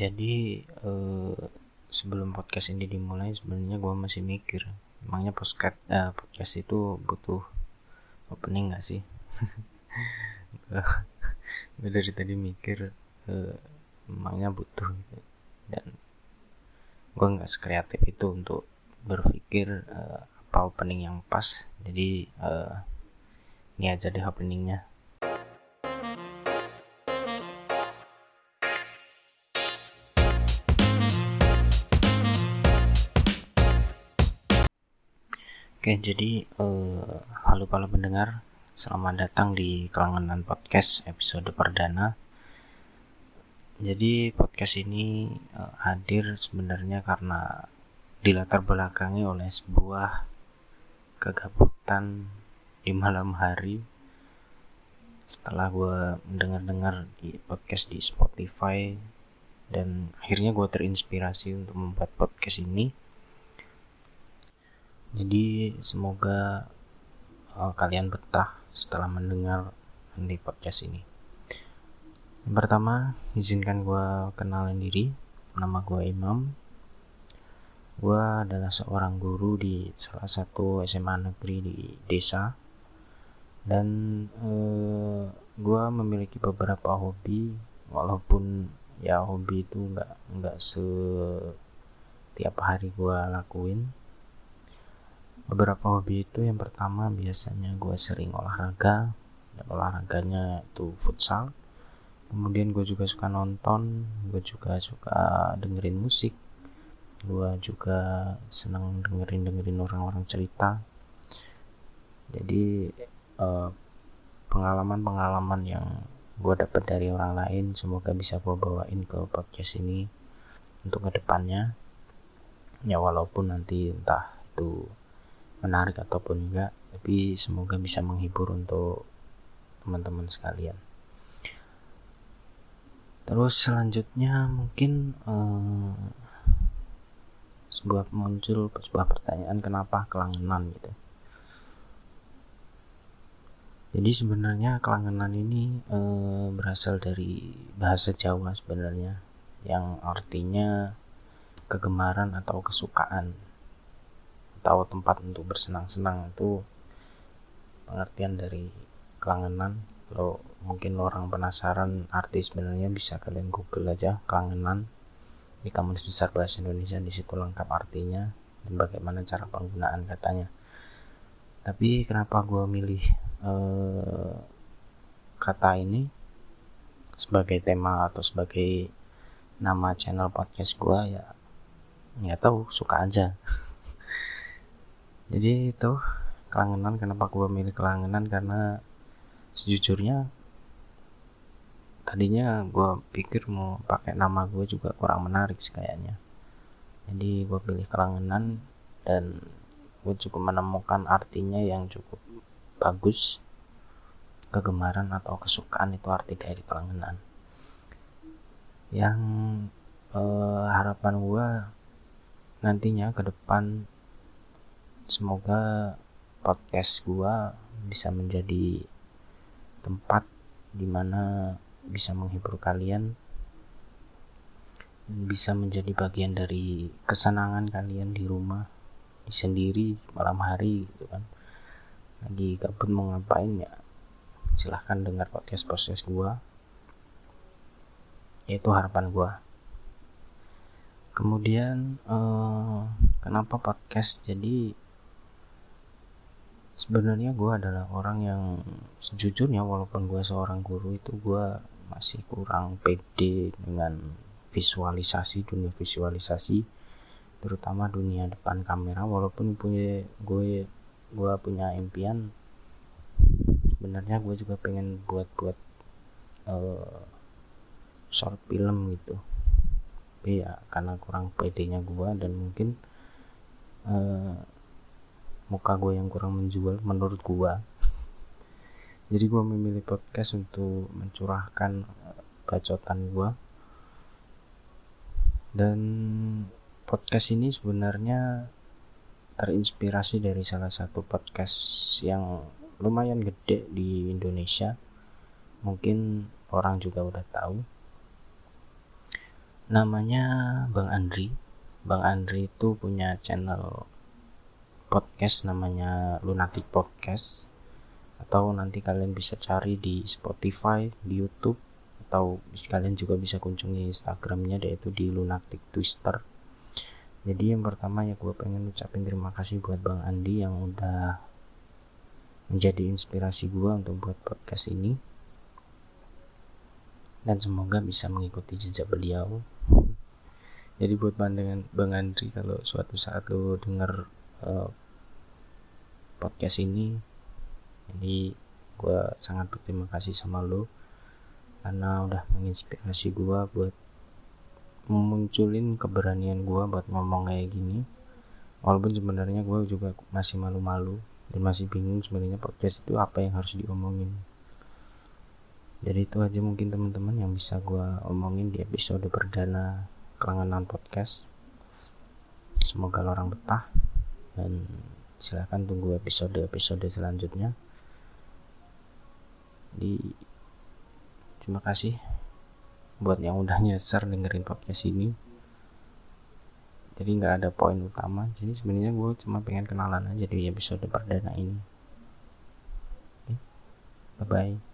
jadi uh, sebelum podcast ini dimulai sebenarnya gue masih mikir. Emangnya podcast uh, podcast itu butuh opening gak sih? Gue dari tadi mikir uh, emangnya butuh gitu. dan gue nggak sekreatif itu untuk berpikir uh, apa opening yang pas. Jadi uh, ini aja deh openingnya Oke, jadi uh, halo para pendengar, selamat datang di Kelangenan Podcast episode perdana. Jadi podcast ini uh, hadir sebenarnya karena dilatar belakangi oleh sebuah kegabutan di malam hari. Setelah gue mendengar-dengar di podcast di Spotify dan akhirnya gue terinspirasi untuk membuat podcast ini jadi semoga uh, kalian betah setelah mendengar di podcast ini. Yang pertama, izinkan gue kenalin diri. Nama gue Imam. Gue adalah seorang guru di salah satu SMA negeri di desa. Dan uh, gue memiliki beberapa hobi, walaupun ya hobi itu nggak nggak setiap hari gue lakuin beberapa hobi itu yang pertama biasanya gue sering olahraga. Dan olahraganya itu futsal. Kemudian gue juga suka nonton gue juga suka dengerin musik. Gue juga senang dengerin dengerin orang-orang cerita. Jadi eh, pengalaman-pengalaman yang gue dapat dari orang lain semoga bisa gue bawain ke podcast ini untuk ke depannya ya walaupun nanti entah itu menarik ataupun enggak tapi semoga bisa menghibur untuk teman-teman sekalian. Terus selanjutnya mungkin uh, sebuah muncul sebuah pertanyaan kenapa kelangenan gitu. Jadi sebenarnya kelangenan ini e, berasal dari bahasa Jawa sebenarnya yang artinya kegemaran atau kesukaan atau tempat untuk bersenang-senang itu pengertian dari kelangenan. Kalau mungkin orang penasaran arti sebenarnya bisa kalian google aja kelangenan. Di kamus besar bahasa Indonesia di situ lengkap artinya dan bagaimana cara penggunaan katanya tapi kenapa gue milih uh, kata ini sebagai tema atau sebagai nama channel podcast gue ya nggak tahu suka aja jadi itu kelangenan kenapa gue milih kelangenan? Karena sejujurnya tadinya gue pikir mau pakai nama gue juga kurang menarik sih kayaknya. Jadi gue pilih kelangenan dan gue cukup menemukan artinya yang cukup bagus. Kegemaran atau kesukaan itu arti dari kelangenan. Yang eh, harapan gue nantinya ke depan semoga podcast gua bisa menjadi tempat di mana bisa menghibur kalian bisa menjadi bagian dari kesenangan kalian di rumah di sendiri malam hari gitu kan. Lagi gabut mau ngapain ya? Silahkan dengar podcast podcast gua. Itu harapan gua. Kemudian eh, kenapa podcast jadi sebenarnya gue adalah orang yang sejujurnya walaupun gue seorang guru itu gue masih kurang pede dengan visualisasi dunia visualisasi terutama dunia depan kamera. Walaupun punya gue gue punya impian sebenarnya gue juga pengen buat buat uh, short film gitu. Tapi ya karena kurang pedenya gue dan mungkin uh, muka gue yang kurang menjual menurut gue jadi gue memilih podcast untuk mencurahkan eh, bacotan gue dan podcast ini sebenarnya terinspirasi dari salah satu podcast yang lumayan gede di Indonesia. Mungkin orang juga udah tahu. Namanya Bang Andri. Bang Andri itu punya channel podcast namanya Lunatic Podcast atau nanti kalian bisa cari di Spotify, di YouTube atau kalian juga bisa kunjungi Instagramnya yaitu di Lunatic Twister. Jadi yang pertama ya gue pengen ucapin terima kasih buat Bang Andi yang udah menjadi inspirasi gue untuk buat podcast ini dan semoga bisa mengikuti jejak beliau jadi buat pandangan Bang Andri kalau suatu saat lo denger uh, podcast ini. Jadi gue sangat berterima kasih sama lo karena udah menginspirasi gue buat memunculin keberanian gue buat ngomong kayak gini. Walaupun sebenarnya gue juga masih malu-malu dan masih bingung sebenarnya podcast itu apa yang harus diomongin. Jadi itu aja mungkin teman-teman yang bisa gue omongin di episode perdana kelanganan podcast. Semoga orang betah dan silahkan tunggu episode-episode selanjutnya. Di terima kasih buat yang udah nyasar dengerin podcast ini. Jadi nggak ada poin utama. Jadi sebenarnya gue cuma pengen kenalan aja di episode perdana ini. Bye bye